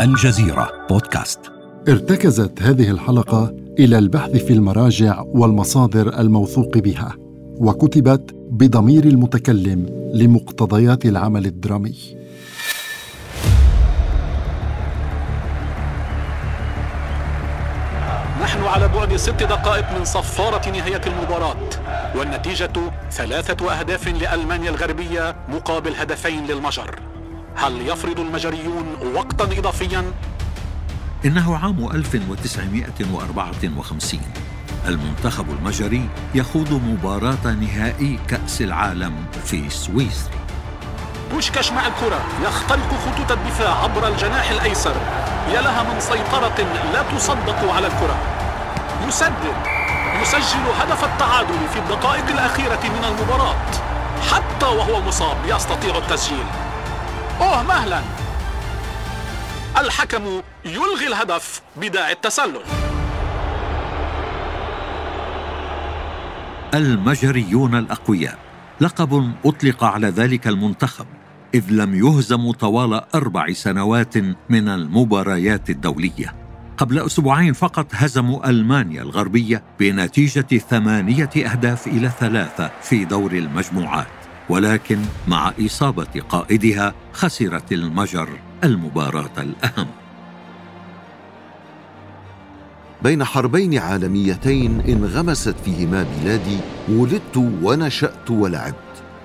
الجزيرة بودكاست. ارتكزت هذه الحلقة إلى البحث في المراجع والمصادر الموثوق بها وكتبت بضمير المتكلم لمقتضيات العمل الدرامي. نحن على بعد ست دقائق من صفارة نهاية المباراة والنتيجة ثلاثة أهداف لألمانيا الغربية مقابل هدفين للمجر. هل يفرض المجريون وقتا إضافيا؟ إنه عام 1954 المنتخب المجري يخوض مباراة نهائي كأس العالم في سويسرا. بوشكاش مع الكرة يخترق خطوط الدفاع عبر الجناح الأيسر. يا لها من سيطرة لا تصدق على الكرة. يسدد يسجل هدف التعادل في الدقائق الأخيرة من المباراة. حتى وهو مصاب يستطيع التسجيل. أوه مهلا. الحكم يلغي الهدف بداعي التسلل. المجريون الأقوياء. لقب أطلق على ذلك المنتخب إذ لم يهزموا طوال أربع سنوات من المباريات الدولية. قبل أسبوعين فقط هزموا ألمانيا الغربية بنتيجة ثمانية أهداف إلى ثلاثة في دور المجموعات. ولكن مع إصابة قائدها خسرت المجر المباراة الأهم. بين حربين عالميتين انغمست فيهما بلادي ولدت ونشأت ولعبت.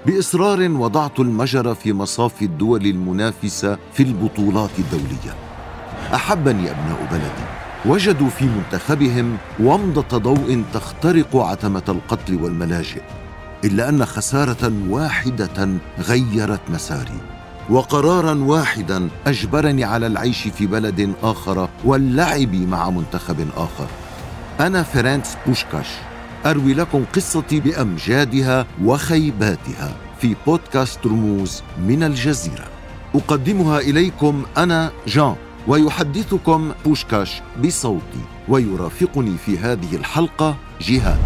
بإصرار وضعت المجر في مصاف الدول المنافسة في البطولات الدولية. أحبني أبناء بلدي. وجدوا في منتخبهم ومضة ضوء تخترق عتمة القتل والملاجئ. إلا أن خسارة واحدة غيرت مساري وقرارا واحدا أجبرني على العيش في بلد آخر واللعب مع منتخب آخر. أنا فيرينتس بوشكاش أروي لكم قصتي بأمجادها وخيباتها في بودكاست رموز من الجزيرة. أقدمها إليكم أنا وجان ويحدثكم بوشكاش بصوتي ويرافقني في هذه الحلقة جهاد.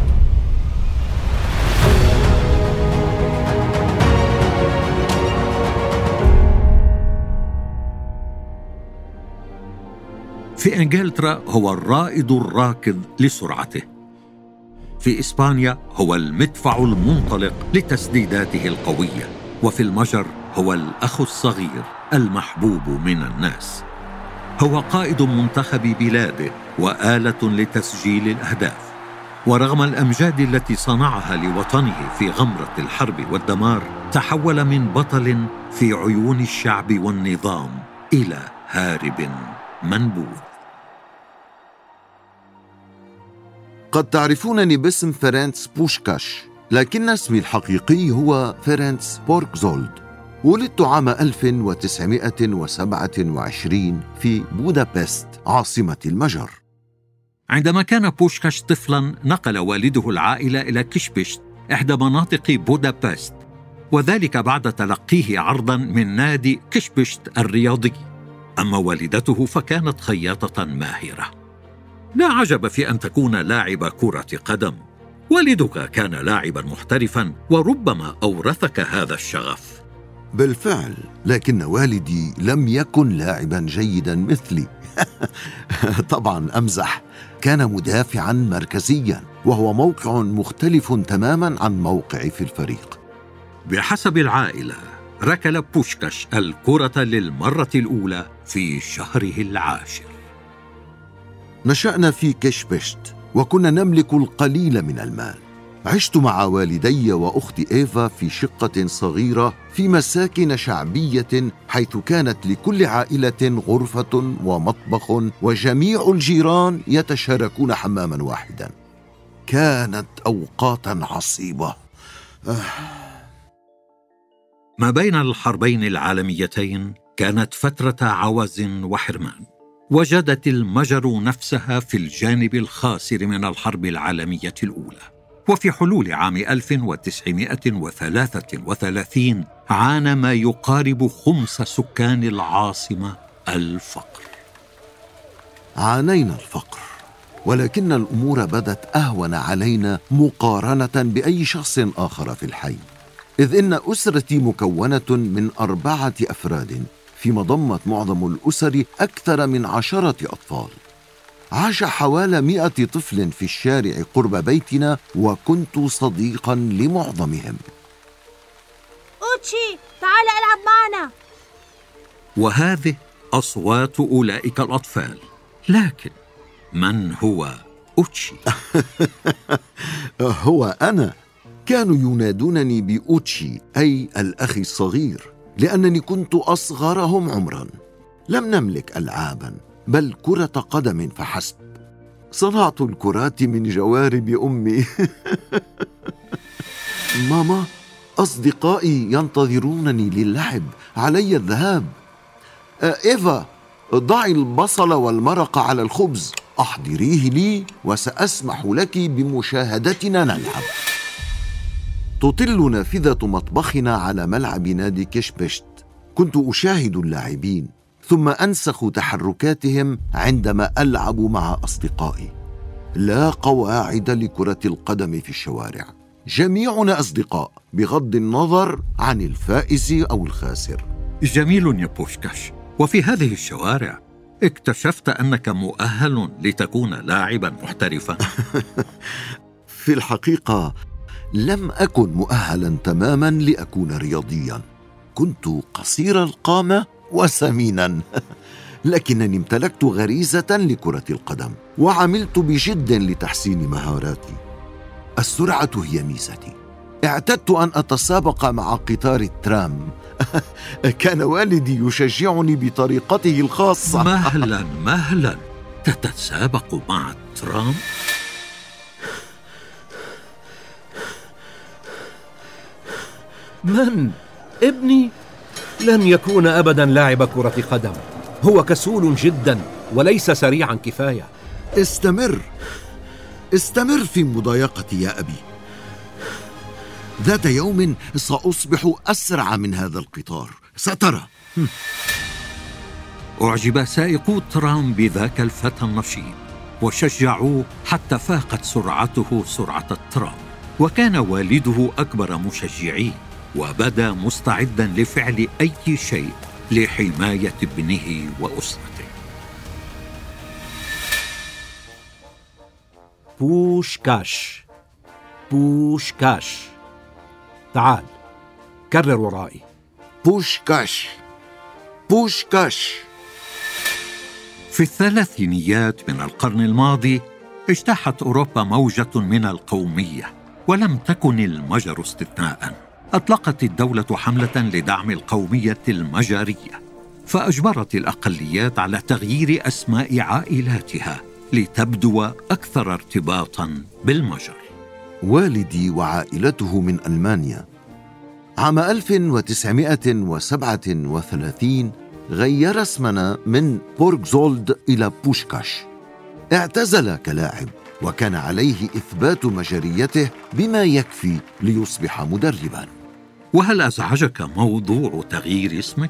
في إنجلترا هو الرائد الراكض لسرعته. في إسبانيا هو المدفع المنطلق لتسديداته القوية. وفي المجر هو الأخ الصغير المحبوب من الناس. هو قائد منتخب بلاده وآلة لتسجيل الأهداف. ورغم الأمجاد التي صنعها لوطنه في غمرة الحرب والدمار تحول من بطل في عيون الشعب والنظام إلى هارب منبوذ. قد تعرفونني باسم فيرنتس بوشكاش لكن اسمي الحقيقي هو فيرنتس بورتسلد ولدت عام 1927 في بودابست عاصمة المجر. عندما كان بوشكاش طفلا نقل والده العائلة إلى كشبشت إحدى مناطق بودابست وذلك بعد تلقيه عرضا من نادي كشبشت الرياضي. أما والدته فكانت خياطة ماهرة. لا عجب في أن تكون لاعب كرة قدم. والدك كان لاعبا محترفا وربما أورثك هذا الشغف. بالفعل لكن والدي لم يكن لاعبا جيدا مثلي. طبعا أمزح. كان مدافعا مركزيا وهو موقع مختلف تماما عن موقعي في الفريق. بحسب العائلة ركل بوشكاش الكرة للمرة الأولى في شهره العاشر. نشأنا في كشبشت وكنا نملك القليل من المال. عشت مع والدي واختي إيفا في شقة صغيرة في مساكن شعبية حيث كانت لكل عائلة غرفة ومطبخ وجميع الجيران يتشاركون حماما واحدا. كانت اوقاتا عصيبة. آه. ما بين الحربين العالميتين كانت فترة عوز وحرمان. وجدت المجر نفسها في الجانب الخاسر من الحرب العالمية الأولى. وفي حلول عام 1933 عانى ما يقارب خمس سكان العاصمة الفقر. عانينا الفقر ولكن الأمور بدت أهون علينا مقارنة بأي شخص آخر في الحي. إذ إن أسرتي مكونة من أربعة أفراد فيما ضمت معظم الأسر أكثر من عشرة أطفال. عاش حوالي مئة طفل في الشارع قرب بيتنا وكنت صديقا لمعظمهم. أوتشي تعال ألعب معنا. وهذه أصوات أولئك الأطفال. لكن من هو أوتشي؟ هو أنا. كانوا ينادونني بأوتشي أي الأخ الصغير. لأنني كنت أصغرهم عمرا. لم نملك ألعابا بل كرة قدم فحسب. صنعت الكرات من جوارب أمي. ماما أصدقائي ينتظرونني للعب. علي الذهاب. آه، إيفا ضعي البصل والمرق على الخبز. أحضريه لي وسأسمح لك بمشاهدتنا نلعب. تطل نافذة مطبخنا على ملعب نادي كشبشت. كنت أشاهد اللاعبين ثم أنسخ تحركاتهم عندما ألعب مع أصدقائي. لا قواعد لكرة القدم في الشوارع. جميعنا أصدقاء بغض النظر عن الفائز أو الخاسر. جميل يا بوشكاش. وفي هذه الشوارع اكتشفت أنك مؤهل لتكون لاعبا محترفا. في الحقيقة لم أكن مؤهلا تماما لأكون رياضيا. كنت قصير القامة وسمينا. لكنني امتلكت غريزة لكرة القدم وعملت بجد لتحسين مهاراتي. السرعة هي ميزتي. اعتدت أن أتسابق مع قطار الترام. كان والدي يشجعني بطريقته الخاصة. مهلا مهلا. تتسابق مع الترام؟ من؟ ابني؟ لن يكون ابدا لاعب كرة قدم. هو كسول جدا وليس سريعا كفاية. استمر. استمر في مضايقتي يا أبي. ذات يوم سأصبح أسرع من هذا القطار. سترى. أعجب سائقو الترام بذاك الفتى النشيط وشجعوه حتى فاقت سرعته سرعة الترام. وكان والده أكبر مشجعيه وبدا مستعدا لفعل أي شيء لحماية ابنه وأسرته. بوشكاش بوشكاش تعال كرر ورائي. بوشكاش بوشكاش في الثلاثينيات من القرن الماضي اجتاحت أوروبا موجة من القومية ولم تكن المجر استثناء. أطلقت الدولة حملة لدعم القومية المجريه فأجبرت الأقليات على تغيير أسماء عائلاتها لتبدو أكثر ارتباطا بالمجر. والدي وعائلته من ألمانيا. عام 1937 غير اسمنا من بورغزولد إلى بوشكاش. اعتزل كلاعب وكان عليه إثبات مجريته بما يكفي ليصبح مدربا. وهل أزعجك موضوع تغيير اسمك؟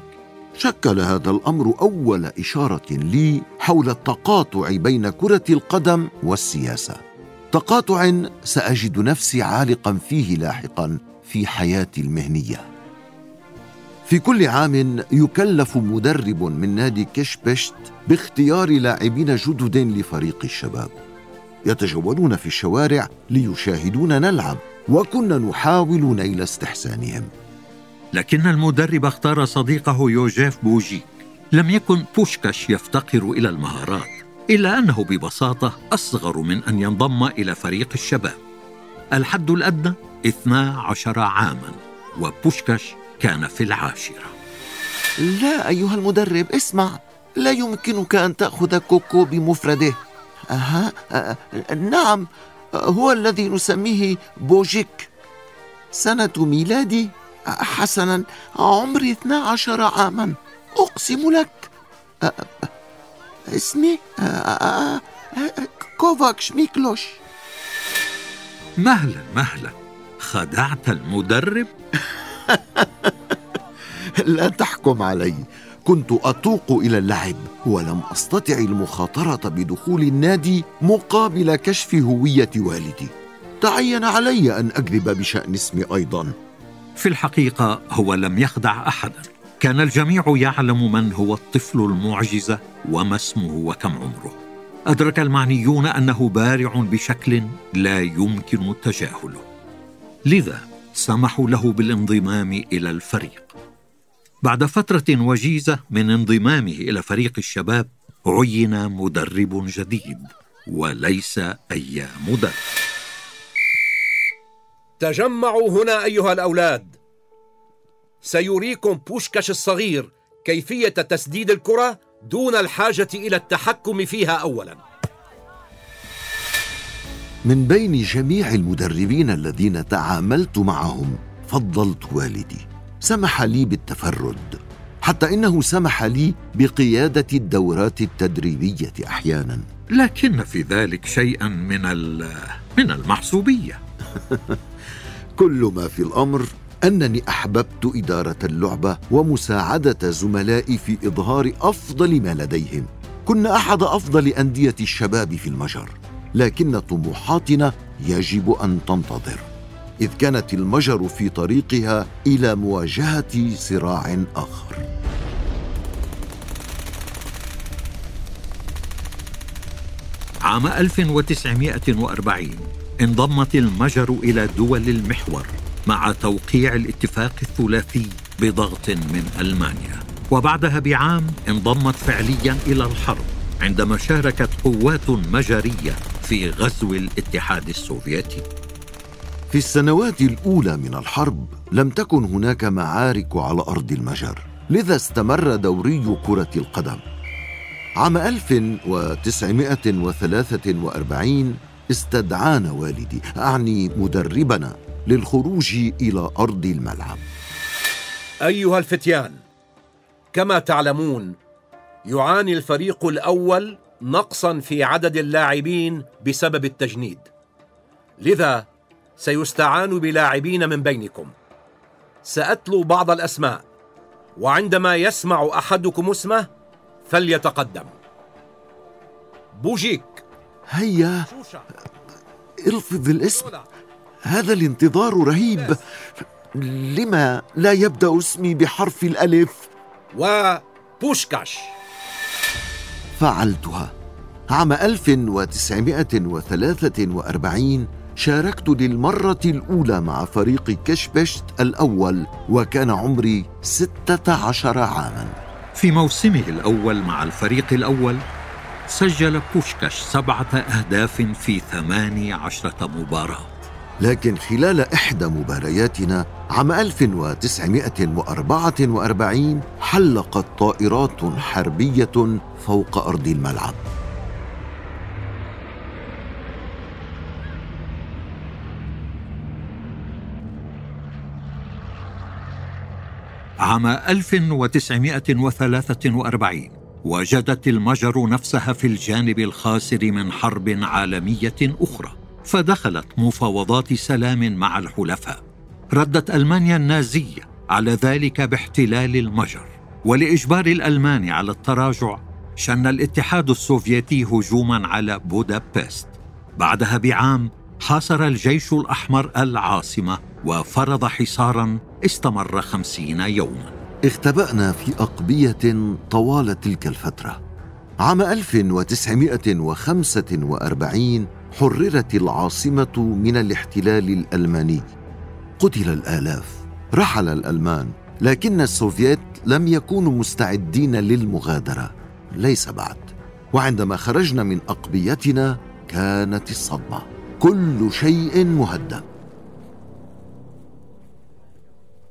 شكل هذا الأمر أول إشارة لي حول التقاطع بين كرة القدم والسياسة. تقاطع سأجد نفسي عالقا فيه لاحقا في حياتي المهنية. في كل عام يكلف مدرب من نادي كيشبشت باختيار لاعبين جدد لفريق الشباب. يتجولون في الشوارع ليشاهدونا نلعب. وكنا نحاول نيل استحسانهم. لكن المدرب اختار صديقه يوجيف بوجيك. لم يكن بوشكاش يفتقر إلى المهارات إلا أنه ببساطة أصغر من أن ينضم إلى فريق الشباب. الحد الأدنى 12 عاما وبوشكاش كان في العاشرة. لا أيها المدرب اسمع لا يمكنك أن تأخذ كوكو بمفرده. أها أه نعم. هو الذي نسميه بوجيك. سنة ميلادي حسنا عمري 12 عاما. أقسم لك اسمي كوفاكش ميكلوش مهلا مهلا. خدعت المدرب؟ لا تحكم علي. كنت أتوق إلى اللعب ولم أستطع المخاطرة بدخول النادي مقابل كشف هوية والدي. تعين علي أن أكذب بشأن اسمي أيضا. في الحقيقة هو لم يخدع احدا. كان الجميع يعلم من هو الطفل المعجزة وما اسمه وكم عمره. أدرك المعنيون أنه بارع بشكل لا يمكن تجاهله. لذا سمحوا له بالانضمام إلى الفريق. بعد فترة وجيزة من انضمامه إلى فريق الشباب عين مدرب جديد وليس أي مدرب. تجمعوا هنا أيها الأولاد. سيريكم بوشكاش الصغير كيفية تسديد الكرة دون الحاجة إلى التحكم فيها اولا. من بين جميع المدربين الذين تعاملت معهم فضلت والدي. سمح لي بالتفرد حتى إنه سمح لي بقيادة الدورات التدريبية أحيانا. لكن في ذلك شيئا من من المحسوبية. كل ما في الأمر أنني أحببت إدارة اللعبة ومساعدة زملائي في إظهار أفضل ما لديهم. كنا أحد أفضل أندية الشباب في المجر لكن طموحاتنا يجب أن تنتظر. إذ كانت المجر في طريقها إلى مواجهة صراع آخر. عام 1940 انضمت المجر إلى دول المحور مع توقيع الاتفاق الثلاثي بضغط من ألمانيا. وبعدها بعام انضمت فعليا إلى الحرب عندما شاركت قوات مجرية في غزو الاتحاد السوفيتي. في السنوات الأولى من الحرب لم تكن هناك معارك على أرض المجر لذا استمر دوري كرة القدم. عام 1943 استدعانا والدي أعني مدربنا للخروج إلى أرض الملعب. أيها الفتيان كما تعلمون يعاني الفريق الأول نقصا في عدد اللاعبين بسبب التجنيد. لذا سيستعان بلاعبين من بينكم. سأتلو بعض الأسماء وعندما يسمع أحدكم اسمه فليتقدم. بوجيك. هيا. الفظ الاسم. هذا الانتظار رهيب. لما لا يبدأ اسمي بحرف الألف؟ وبوشكاش فعلتها. عام 1943 شاركت للمرة الأولى مع فريق كشبشت الأول وكان عمري 16 عاما. في موسمه الأول مع الفريق الأول سجل بوشكاش سبعة أهداف في ثماني عشرة مباراة. لكن خلال إحدى مبارياتنا عام 1944 حلقت طائرات حربية فوق أرض الملعب. عام 1943 وجدت المجر نفسها في الجانب الخاسر من حرب عالمية أخرى فدخلت مفاوضات سلام مع الحلفاء. ردت ألمانيا النازية على ذلك باحتلال المجر ولإجبار الألمان على التراجع شن الاتحاد السوفيتي هجوما على بودابست. بعدها بعام حاصر الجيش الأحمر العاصمة وفرض حصارا استمر خمسين يوما. اختبأنا في أقبية طوال تلك الفترة. عام 1945 حررت العاصمة من الاحتلال الألماني. قتل الآلاف. رحل الألمان لكن السوفييت لم يكونوا مستعدين للمغادرة. ليس بعد. وعندما خرجنا من أقبيتنا كانت الصدمة. كل شيء مهدم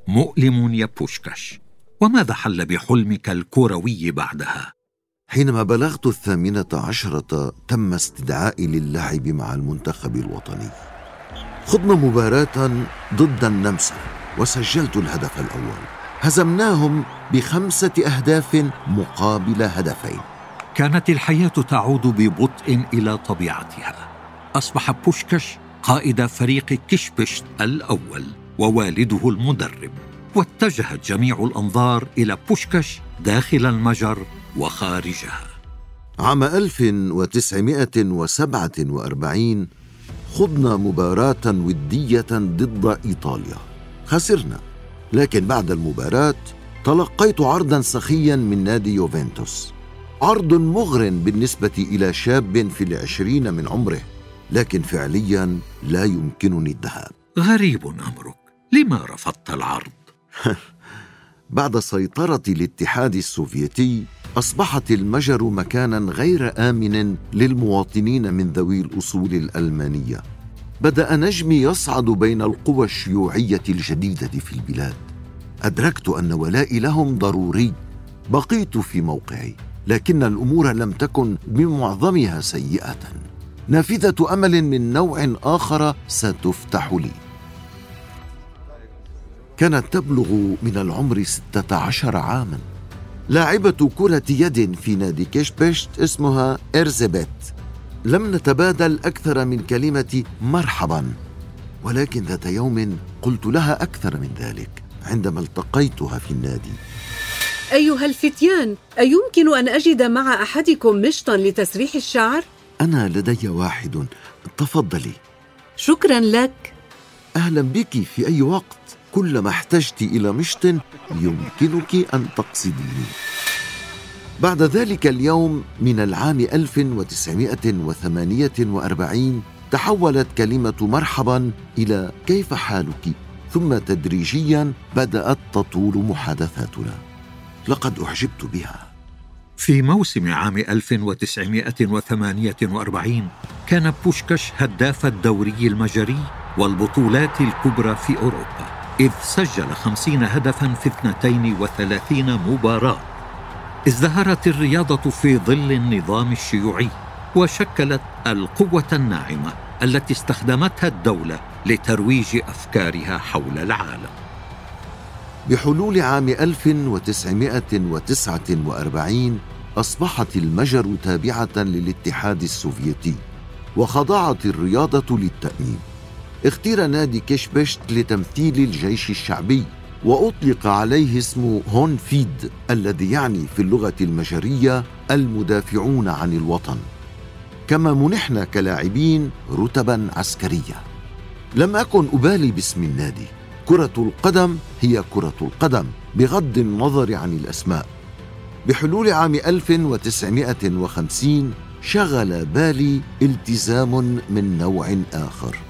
مؤلم يا بوشكاش. وماذا حل بحلمك الكروي بعدها؟ حينما بلغت الثامنة عشرة تم استدعائي للعب مع المنتخب الوطني. خضنا مباراة ضد النمسا وسجلت الهدف الأول. هزمناهم بخمسة أهداف مقابل هدفين. كانت الحياة تعود ببطء إلى طبيعتها. أصبح بوشكش قائد فريق كشبشت الأول. ووالده المدرب. واتجهت جميع الأنظار إلى بوشكش داخل المجر وخارجها. عام 1947 خضنا مباراة ودية ضد إيطاليا. خسرنا لكن بعد المباراة تلقيت عرضا سخيا من نادي يوفنتوس. عرض مغر بالنسبة إلى شاب في العشرين من عمره لكن فعليا لا يمكنني الذهاب. غريب أمرك. لما رفضت العرض؟ بعد سيطرة الاتحاد السوفيتي أصبحت المجر مكانا غير آمن للمواطنين من ذوي الأصول الألمانية. بدأ نجمي يصعد بين القوى الشيوعية الجديدة في البلاد. أدركت أن ولائي لهم ضروري. بقيت في موقعي لكن الأمور لم تكن بمعظمها سيئة. نافذة أمل من نوع آخر ستفتح لي. كانت تبلغ من العمر ستة عشر عاما. لاعبة كرة يد في نادي كيشبشت اسمها إرزبيت. لم نتبادل أكثر من كلمة مرحبا ولكن ذات يوم قلت لها أكثر من ذلك عندما التقيتها في النادي. أيها الفتيان أيمكن أن أجد مع أحدكم مشطا لتسريح الشعر؟ أنا لدي واحد. تفضلي. شكرا لك. أهلا بك في أي وقت. كلما احتجت إلى مشط يمكنك أن تقصديني بعد ذلك اليوم من العام 1948 تحولت كلمة مرحبا إلى كيف حالك؟ ثم تدريجيا بدأت تطول محادثاتنا. لقد أعجبت بها. في موسم عام 1948 كان بوشكاش هداف الدوري المجري والبطولات الكبرى في أوروبا. إذ سجل خمسين هدفا في 32 مباراة. ازدهرت الرياضة في ظل النظام الشيوعي وشكلت القوة الناعمة التي استخدمتها الدولة لترويج أفكارها حول العالم. بحلول عام 1949 أصبحت المجر تابعة للاتحاد السوفيتي وخضعت الرياضة للتأمين. اختير نادي كيشبشت لتمثيل الجيش الشعبي وأطلق عليه اسم هون فيد الذي يعني في اللغة المجرية المدافعون عن الوطن. كما منحنا كلاعبين رتبا عسكرية. لم أكن أبالي باسم النادي. كرة القدم هي كرة القدم بغض النظر عن الأسماء. بحلول عام 1950 شغل بالي التزام من نوع آخر.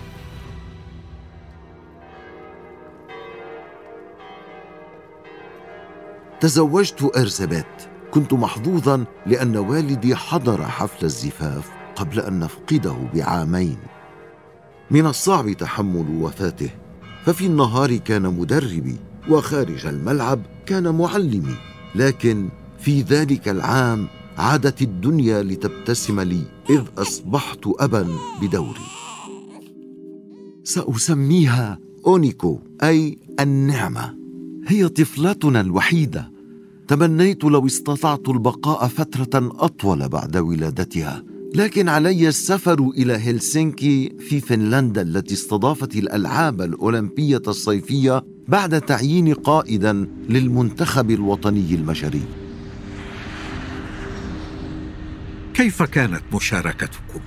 تزوجت أرزبات كنت محظوظا لأن والدي حضر حفل الزفاف قبل أن نفقده بعامين. من الصعب تحمل وفاته ففي النهار كان مدربي وخارج الملعب كان معلمي. لكن في ذلك العام عادت الدنيا لتبتسم لي إذ أصبحت ابا بدوري. سأسميها أونيكو أي النعمة. هي طفلتنا الوحيدة. تمنيت لو استطعت البقاء فترة أطول بعد ولادتها. لكن علي السفر إلى هلسنكي في فنلندا التي استضافت الألعاب الأولمبية الصيفية بعد تعيين قائدا للمنتخب الوطني المجري كيف كانت مشاركتكم؟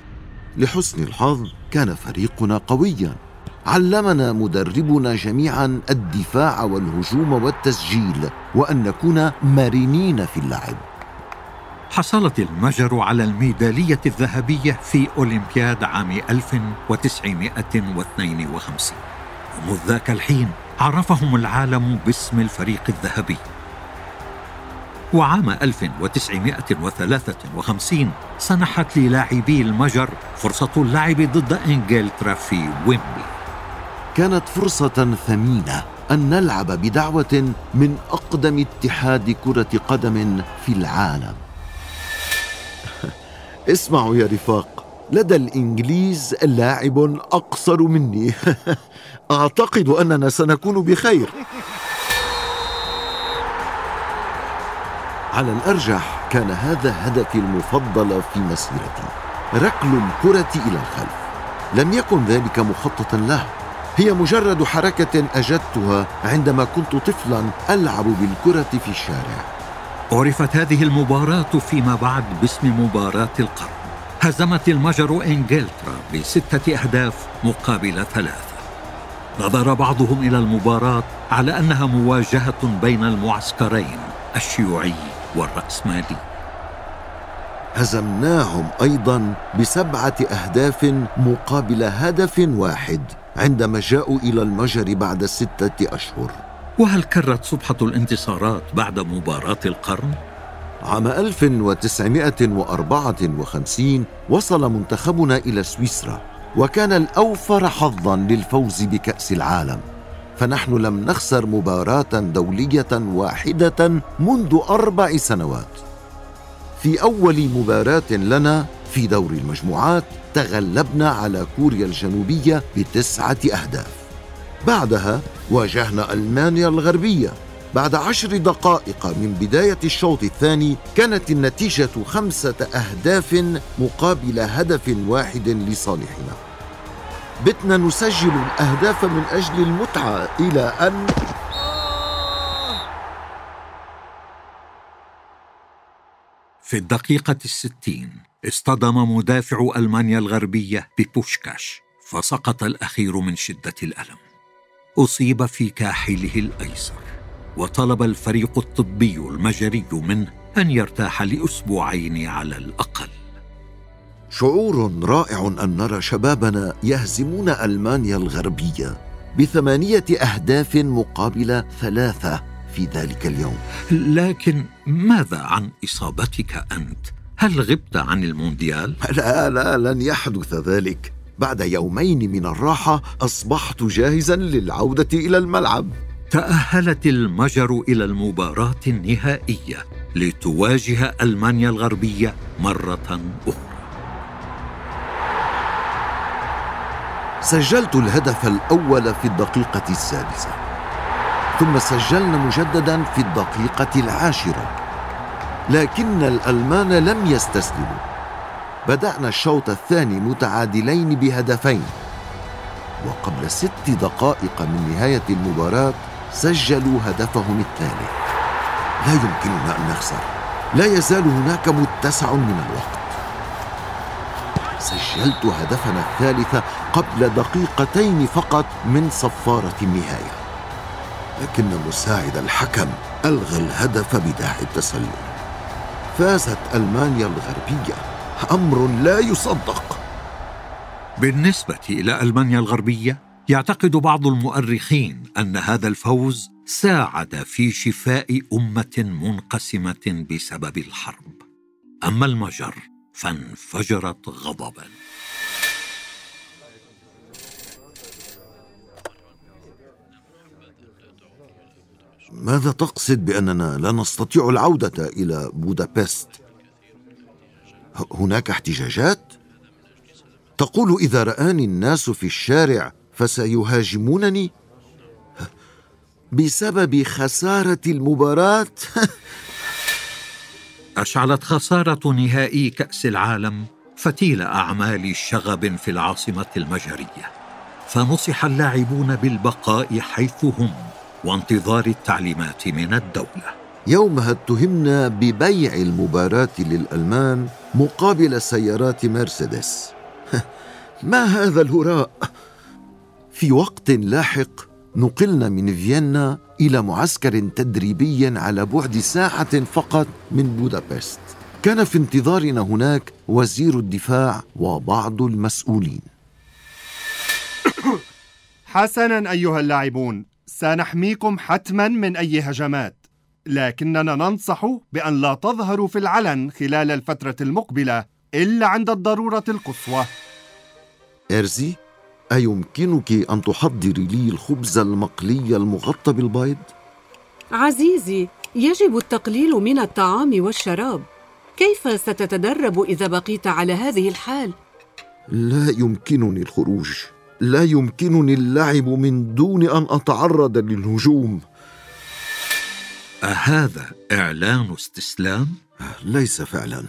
لحسن الحظ كان فريقنا قويا. علمنا مدربنا جميعا الدفاع والهجوم والتسجيل وأن نكون مرنين في اللعب. حصلت المجر على الميدالية الذهبية في أولمبياد عام 1952 ومذ ذاك الحين عرفهم العالم باسم الفريق الذهبي. وعام 1953 سنحت للاعبي المجر فرصة اللعب ضد إنجلترا في ويمبلي. كانت فرصة ثمينة أن نلعب بدعوة من أقدم اتحاد كرة قدم في العالم. اسمعوا يا رفاق لدى الإنجليز لاعب أقصر مني. أعتقد أننا سنكون بخير. على الأرجح كان هذا هدفي المفضل في مسيرتي ركل الكرة إلى الخلف. لم يكن ذلك مخططا له. هي مجرد حركة أجدتها عندما كنت طفلا ألعب بالكرة في الشارع. عرفت هذه المباراة فيما بعد باسم مباراة القرن. هزمت المجر إنجلترا بستة أهداف مقابل ثلاثة. نظر بعضهم إلى المباراة على أنها مواجهة بين المعسكرين الشيوعي والرأسمالي. هزمناهم أيضا بسبعة أهداف مقابل هدف واحد. عندما جاءوا إلى المجر بعد ستة أشهر. وهل كرت صبحة الانتصارات بعد مباراة القرن؟ عام 1954 وصل منتخبنا إلى سويسرا وكان الأوفر حظا للفوز بكأس العالم. فنحن لم نخسر مباراة دولية واحدة منذ أربع سنوات. في أول مباراة لنا في دور المجموعات تغلبنا على كوريا الجنوبية بتسعة أهداف. بعدها واجهنا ألمانيا الغربية. بعد عشر دقائق من بداية الشوط الثاني كانت النتيجة خمسة أهداف مقابل هدف واحد لصالحنا. بتنا نسجل الأهداف من أجل المتعة إلى أن في الدقيقة الستين. اصطدم مدافع ألمانيا الغربية ببوشكاش فسقط الأخير من شدة الألم. أصيب في كاحله الأيسر وطلب الفريق الطبي المجري منه أن يرتاح لأسبوعين على الأقل. شعور رائع أن نرى شبابنا يهزمون ألمانيا الغربية بثمانية أهداف مقابل ثلاثة في ذلك اليوم. لكن ماذا عن إصابتك أنت؟ هل غبت عن المونديال؟ لا لا لن يحدث ذلك. بعد يومين من الراحة أصبحت جاهزا للعودة إلى الملعب. تأهلت المجر إلى المباراة النهائية لتواجه ألمانيا الغربية مرة أخرى. سجلت الهدف الأول في الدقيقة السادسة، ثم سجلنا مجددا في الدقيقة العاشرة، لكن الألمان لم يستسلموا. بدأنا الشوط الثاني متعادلين بهدفين، وقبل ست دقائق من نهاية المباراة سجلوا هدفهم الثالث لا يمكننا أن نخسر. لا يزال هناك متسع من الوقت. سجلت هدفنا الثالث قبل دقيقتين فقط من صفارة النهاية. لكن مساعد الحكم ألغى الهدف بداعي التسلل. فازت ألمانيا الغربية. أمر لا يصدق. بالنسبة إلى ألمانيا الغربية يعتقد بعض المؤرخين أن هذا الفوز ساعد في شفاء أمة منقسمة بسبب الحرب. أما المجر فانفجرت غضبا. ماذا تقصد بأننا لا نستطيع العودة إلى بودابست؟ هناك احتجاجات؟ تقول إذا رآني الناس في الشارع فسيهاجمونني؟ بسبب خسارة المباراة؟ أشعلت خسارة نهائي كأس العالم فتيل أعمال شغب في العاصمة المجرية فنصح اللاعبون بالبقاء حيث هم. وانتظار التعليمات من الدولة. يومها اتهمنا ببيع المباراة للألمان مقابل سيارات مرسيدس. ما هذا الهراء؟ في وقت لاحق نقلنا من فيينا إلى معسكر تدريبي على بعد ساعة فقط من بودابست. كان في انتظارنا هناك وزير الدفاع وبعض المسؤولين. حسنا أيها اللاعبون. سنحميكم حتما من أي هجمات لكننا ننصح بأن لا تظهروا في العلن خلال الفترة المقبلة إلا عند الضرورة القصوى إرزي أيمكنك أن تحضري لي الخبز المقلي المغطى بالبيض؟ عزيزي يجب التقليل من الطعام والشراب كيف ستتدرب إذا بقيت على هذه الحال؟ لا يمكنني الخروج لا يمكنني اللعب من دون أن أتعرض للهجوم. أهذا إعلان استسلام؟ ليس فعلا.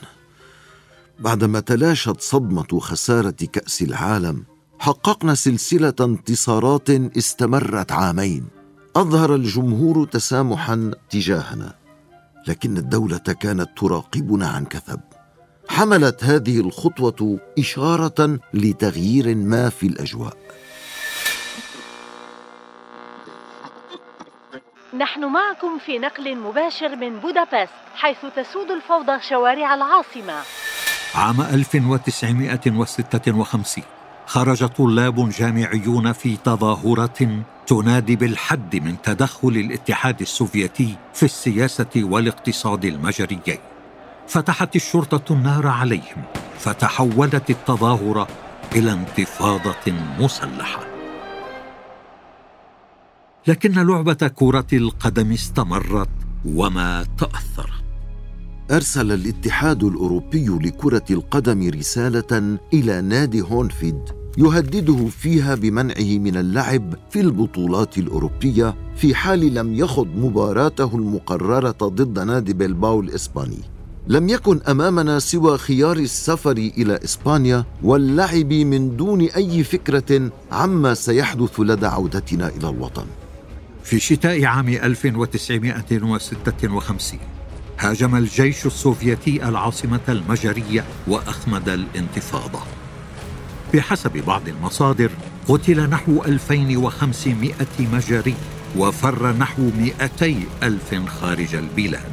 بعدما تلاشت صدمة خسارة كأس العالم حققنا سلسلة انتصارات استمرت عامين. أظهر الجمهور تسامحا تجاهنا لكن الدولة كانت تراقبنا عن كثب. حملت هذه الخطوة إشارة لتغيير ما في الأجواء. نحن معكم في نقل مباشر من بودابست حيث تسود الفوضى شوارع العاصمة. عام 1956 خرج طلاب جامعيون في تظاهرة تنادي بالحد من تدخل الاتحاد السوفيتي في السياسة والاقتصاد المجريين. فتحت الشرطة النار عليهم فتحولت التظاهرة إلى انتفاضة مسلحة. لكن لعبة كرة القدم استمرت وما تأثرت. أرسل الاتحاد الأوروبي لكرة القدم رسالة إلى نادي هونفيد يهدده فيها بمنعه من اللعب في البطولات الأوروبية في حال لم يخض مباراته المقررة ضد نادي بيلباو الإسباني. لم يكن أمامنا سوى خيار السفر إلى إسبانيا واللعب من دون أي فكرة عما سيحدث لدى عودتنا إلى الوطن. في شتاء عام 1956 هاجم الجيش السوفيتي العاصمة المجرية وأخمد الانتفاضة. بحسب بعض المصادر قتل نحو 2500 مجري وفر نحو 200 ألف خارج البلاد.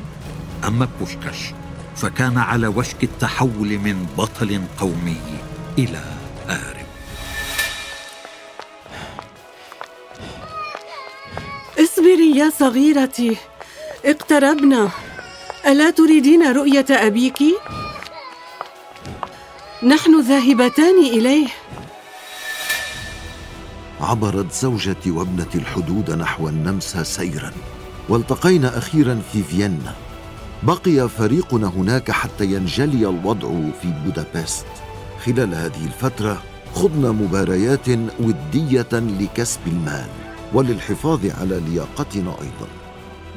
أما بوشكاش فكان على وشك التحول من بطل قومي إلى آرب اصبري يا صغيرتي. اقتربنا. ألا تريدين رؤية أبيك؟ نحن ذاهبتان إليه. عبرت زوجتي وابنتي الحدود نحو النمسا سيرا والتقينا أخيرا في فيينا. بقي فريقنا هناك حتى ينجلي الوضع في بودابست. خلال هذه الفترة خضنا مباريات ودية لكسب المال وللحفاظ على لياقتنا أيضا.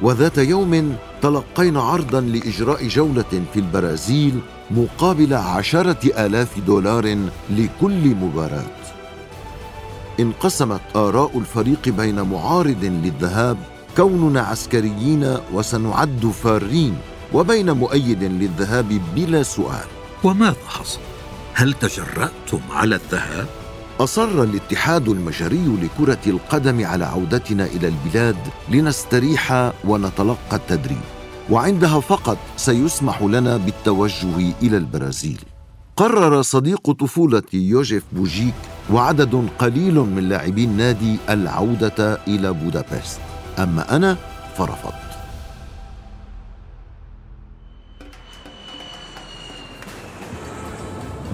وذات يوم تلقينا عرضا لإجراء جولة في البرازيل مقابل عشرة آلاف دولار لكل مباراة. انقسمت آراء الفريق بين معارض للذهاب كوننا عسكريين وسنعد فارين. وبين مؤيد للذهاب بلا سؤال. وماذا حصل؟ هل تجرأتم على الذهاب؟ أصر الاتحاد المجري لكرة القدم على عودتنا إلى البلاد لنستريح ونتلقى التدريب. وعندها فقط سيسمح لنا بالتوجه إلى البرازيل. قرر صديق طفولتي يوجيف بوجيك وعدد قليل من لاعبي النادي العودة إلى بودابست. أما أنا فرفضت.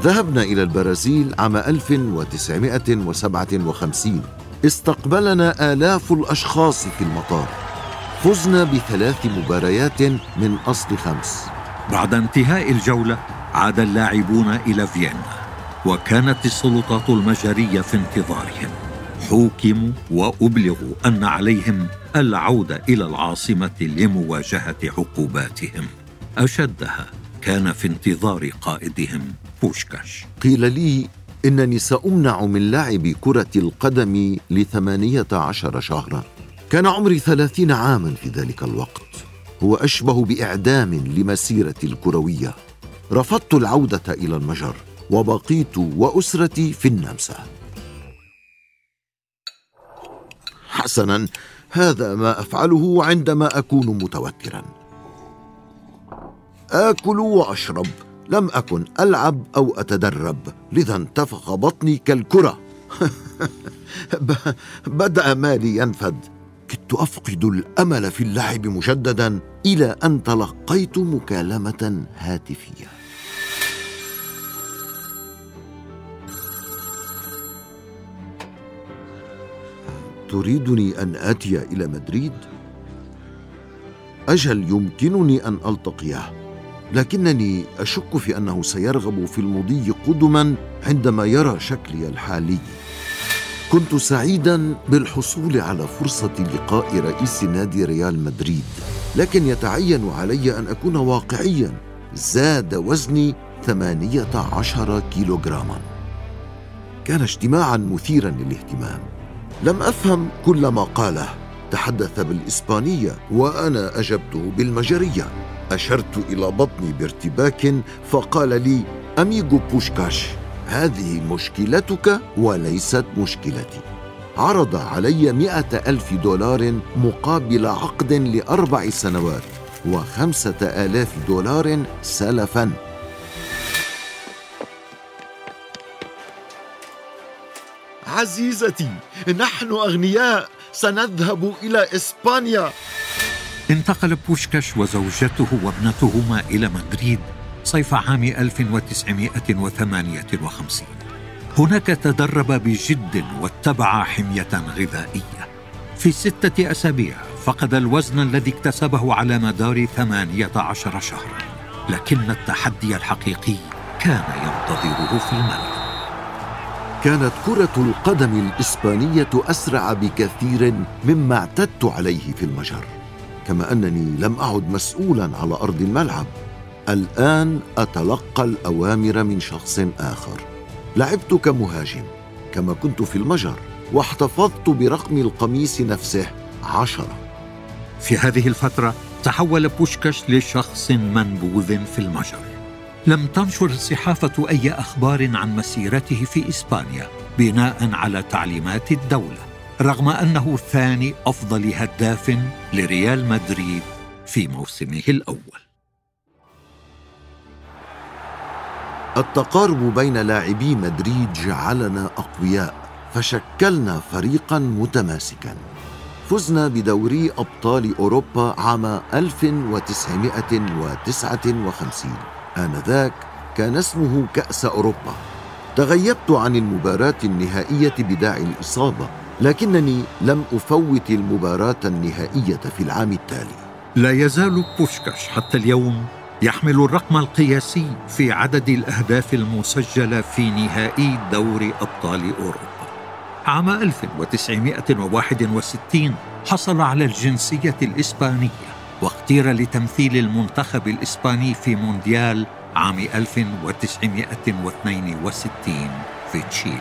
ذهبنا إلى البرازيل عام 1957 استقبلنا آلاف الأشخاص في المطار. فزنا بثلاث مباريات من أصل خمس. بعد انتهاء الجولة عاد اللاعبون إلى فيينا وكانت السلطات المجرية في انتظارهم. حوكموا وأبلغوا أن عليهم العودة إلى العاصمة لمواجهة عقوباتهم. أشدها كان في انتظار قائدهم. بوشكاش. قيل لي إنني سأمنع من لعب كرة القدم لثمانية عشر شهرا. كان عمري ثلاثين عاما في ذلك الوقت. هو أشبه بإعدام لمسيرتي الكروية. رفضت العودة إلى المجر وبقيت وأسرتي في النمسا. حسنا هذا ما أفعله عندما أكون متوترا. آكل وأشرب. لم أكن ألعب أو أتدرب لذا انتفخ بطني كالكرة. بدأ مالي ينفد. كدت أفقد الأمل في اللعب مجددا إلى أن تلقيت مكالمة هاتفية. تريدني أن آتي إلى مدريد؟ أجل يمكنني أن ألتقيه. لكنني أشك في أنه سيرغب في المضي قدما عندما يرى شكلي الحالي. كنت سعيدا بالحصول على فرصة لقاء رئيس نادي ريال مدريد لكن يتعين علي أن أكون واقعيا زاد وزني ثمانية عشر كيلوغراما. كان اجتماعا مثيرا للاهتمام. لم أفهم كل ما قاله. تحدث بالإسبانية وأنا أجبته بالمجرية. أشرت إلى بطني بارتباك فقال لي أميغو بوشكاش هذه مشكلتك وليست مشكلتي. عرض علي مئة ألف دولار مقابل عقد لأربع سنوات وخمسة آلاف دولار سلفاً. عزيزتي نحن أغنياء سنذهب إلى إسبانيا. انتقل بوشكاش وزوجته وابنتهما إلى مدريد صيف عام 1958 هناك تدرب بجد واتبع حمية غذائية. في ستة أسابيع فقد الوزن الذي اكتسبه على مدار ثمانية عشر شهرا لكن التحدي الحقيقي كان ينتظره في الملعب. كانت كرة القدم الإسبانية أسرع بكثير مما اعتدت عليه في المجر. كما أنني لم أعد مسؤولا على أرض الملعب. الآن أتلقى الأوامر من شخص آخر. لعبت كمهاجم كما كنت في المجر واحتفظت برقم القميص نفسه عشرة. في هذه الفترة تحول بوشكاش لشخص منبوذ في المجر. لم تنشر الصحافة أي أخبار عن مسيرته في إسبانيا بناء على تعليمات الدولة. رغم أنه ثاني أفضل هداف لريال مدريد في موسمه الأول. التقارب بين لاعبي مدريد جعلنا أقوياء فشكلنا فريقا متماسكا. فزنا بدوري أبطال أوروبا عام 1959 آنذاك كان اسمه كأس أوروبا. تغيبت عن المباراة النهائية بداعي الإصابة. لكنني لم أفوت المباراة النهائية في العام التالي. لا يزال بوشكاش حتى اليوم يحمل الرقم القياسي في عدد الأهداف المسجلة في نهائي دوري أبطال أوروبا. عام 1961 حصل على الجنسية الإسبانية واختير لتمثيل المنتخب الإسباني في مونديال عام 1962 في تشيلي.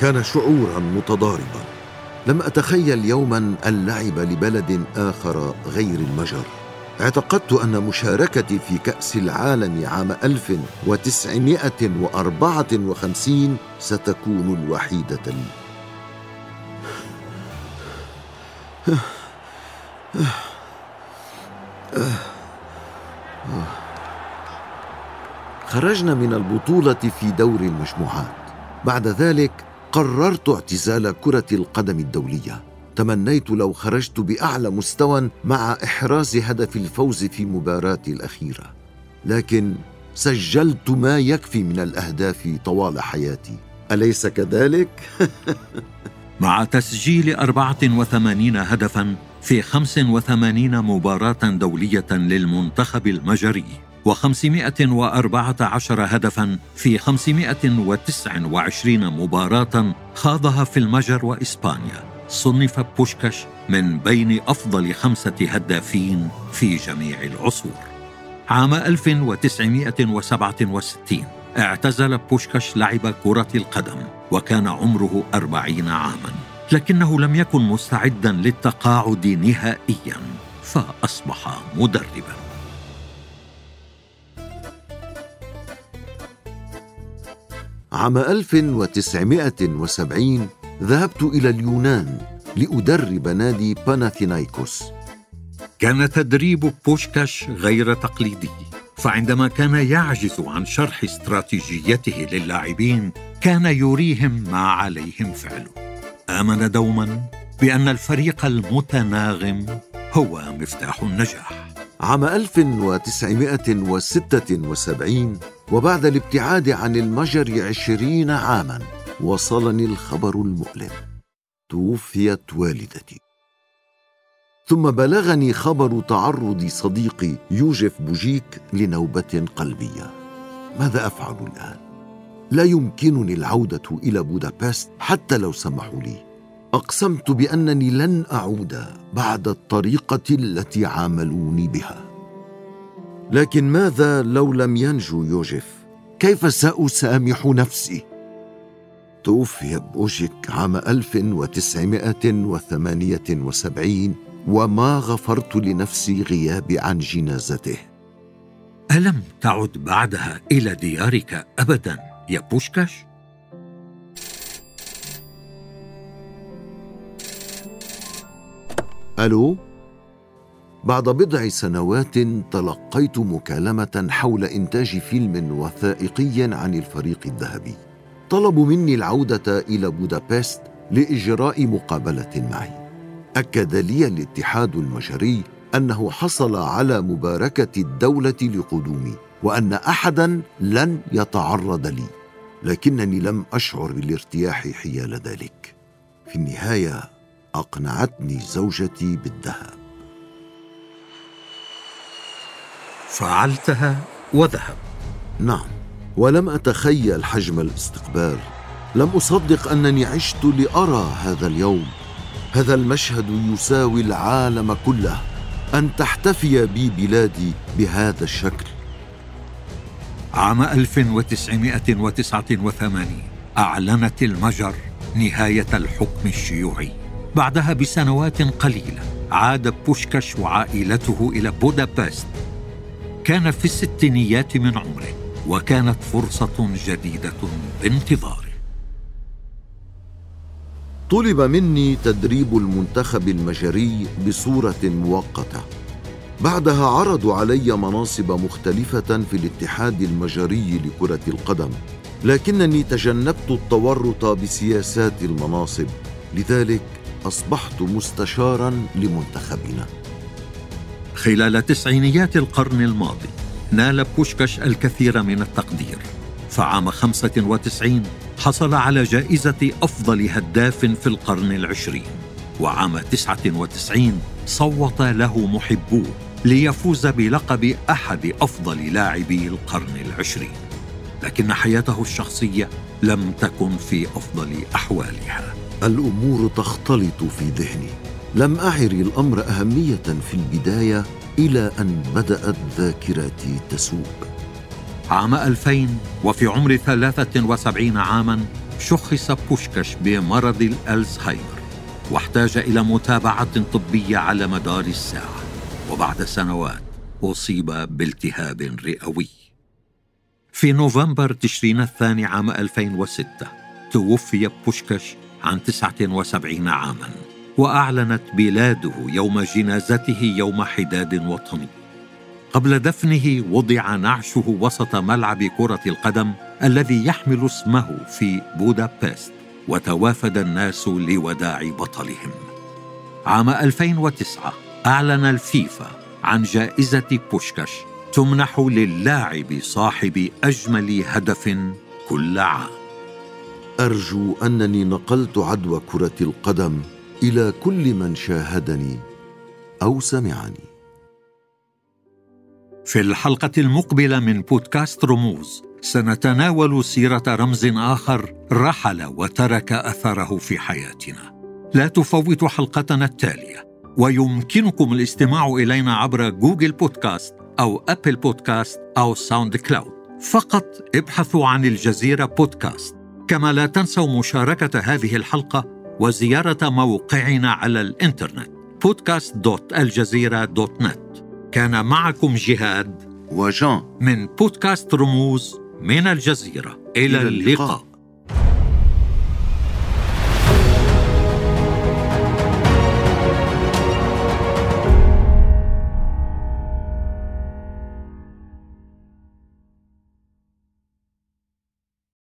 كان شعورا متضاربا. لم أتخيل يوما اللعب لبلد آخر غير المجر. اعتقدت أن مشاركتي في كأس العالم عام 1954 ستكون الوحيدة لي خرجنا من البطولة في دور المجموعات. بعد ذلك قررت اعتزال كرة القدم الدولية. تمنيت لو خرجت بأعلى مستوى مع إحراز هدف الفوز في مباراتي الأخيرة. لكن سجلت ما يكفي من الأهداف طوال حياتي. أليس كذلك؟ مع تسجيل 84 هدفا في 85 مباراة دولية للمنتخب المجري. و514 هدفا في 529 مباراة خاضها في المجر وإسبانيا. صنف بوشكاش من بين أفضل خمسة هدافين في جميع العصور. عام 1967 اعتزل بوشكاش لعب كرة القدم وكان عمره أربعين عاما لكنه لم يكن مستعدا للتقاعد نهائيا فأصبح مدربا. عام 1970 ذهبت إلى اليونان لأدرب نادي باناثينايكوس كان تدريب بوشكاش غير تقليدي فعندما كان يعجز عن شرح استراتيجيته للاعبين كان يريهم ما عليهم فعله آمن دوما بأن الفريق المتناغم هو مفتاح النجاح. عام 1976 وبعد الابتعاد عن المجر عشرين عاما وصلني الخبر المؤلم. توفيت والدتي. ثم بلغني خبر تعرض صديقي يوجف بوجيك لنوبة قلبية. ماذا أفعل الآن؟ لا يمكنني العودة إلى بودابست حتى لو سمحوا لي. أقسمت بأنني لن أعود بعد الطريقة التي عاملوني بها. لكن ماذا لو لم ينجو يوجف؟ كيف سأسامح نفسي؟ توفي بوجيك عام 1978 وما غفرت لنفسي غيابي عن جنازته. ألم تعد بعدها إلى ديارك أبدا يا بوشكاش؟ ألو؟ بعد بضع سنوات تلقيت مكالمة حول إنتاج فيلم وثائقي عن الفريق الذهبي. طلبوا مني العودة إلى بودابست لإجراء مقابلة معي. أكد لي الاتحاد المجري أنه حصل على مباركة الدولة لقدومي وأن احدا لن يتعرض لي لكنني لم أشعر بالارتياح حيال ذلك. في النهاية أقنعتني زوجتي بالذهاب. فعلتها وذهب. نعم ولم أتخيل حجم الاستقبال. لم أصدق أنني عشت لأرى هذا اليوم. هذا المشهد يساوي العالم كله. أن تحتفي بي بلادي بهذا الشكل. عام 1989 أعلنت المجر نهاية الحكم الشيوعي. بعدها بسنوات قليلة عاد بوشكاش وعائلته إلى بودابست كان في الستينيات من عمره وكانت فرصة جديدة بانتظاره. طلب مني تدريب المنتخب المجري بصورة مؤقتة. بعدها عرضوا علي مناصب مختلفة في الاتحاد المجري لكرة القدم لكنني تجنبت التورط بسياسات المناصب لذلك أصبحت مستشارا لمنتخبنا. خلال تسعينيات القرن الماضي نال بوشكاش الكثير من التقدير. فعام 95 حصل على جائزة أفضل هداف في القرن العشرين. وعام 99 صوت له محبوه ليفوز بلقب أحد أفضل لاعبي القرن العشرين. لكن حياته الشخصية لم تكن في أفضل أحوالها. الأمور تختلط في ذهني. لم أعر الأمر أهمية في البداية إلى أن بدأت ذاكرتي تسوء. عام 2000 وفي عمر 73 عاما شخص بوشكاش بمرض الألزهايمر واحتاج إلى متابعة طبية على مدار الساعة وبعد سنوات أصيب بالتهاب رئوي. في نوفمبر تشرين الثاني عام 2006 توفي بوشكاش عن 79 عاما. وأعلنت بلاده يوم جنازته يوم حداد وطني. قبل دفنه وضع نعشه وسط ملعب كرة القدم الذي يحمل اسمه في بودابست وتوافد الناس لوداع بطلهم. عام 2009 أعلن الفيفا عن جائزة بوشكاش تمنح للاعب صاحب أجمل هدف كل عام. أرجو أنني نقلت عدوى كرة القدم إلى كل من شاهدني أو سمعني. في الحلقة المقبلة من بودكاست رموز سنتناول سيرة رمز آخر رحل وترك أثره في حياتنا. لا تفوتوا حلقتنا التالية ويمكنكم الاستماع إلينا عبر Google Podcasts أو Apple Podcasts أو SoundCloud. فقط ابحثوا عن الجزيرة بودكاست. كما لا تنسوا مشاركة هذه الحلقة وزيارة موقعنا على الإنترنت podcast.aljazeera.net كان معكم جهاد وجان. من بودكاست رموز من الجزيرة. إلى, إلى اللقاء, اللقاء.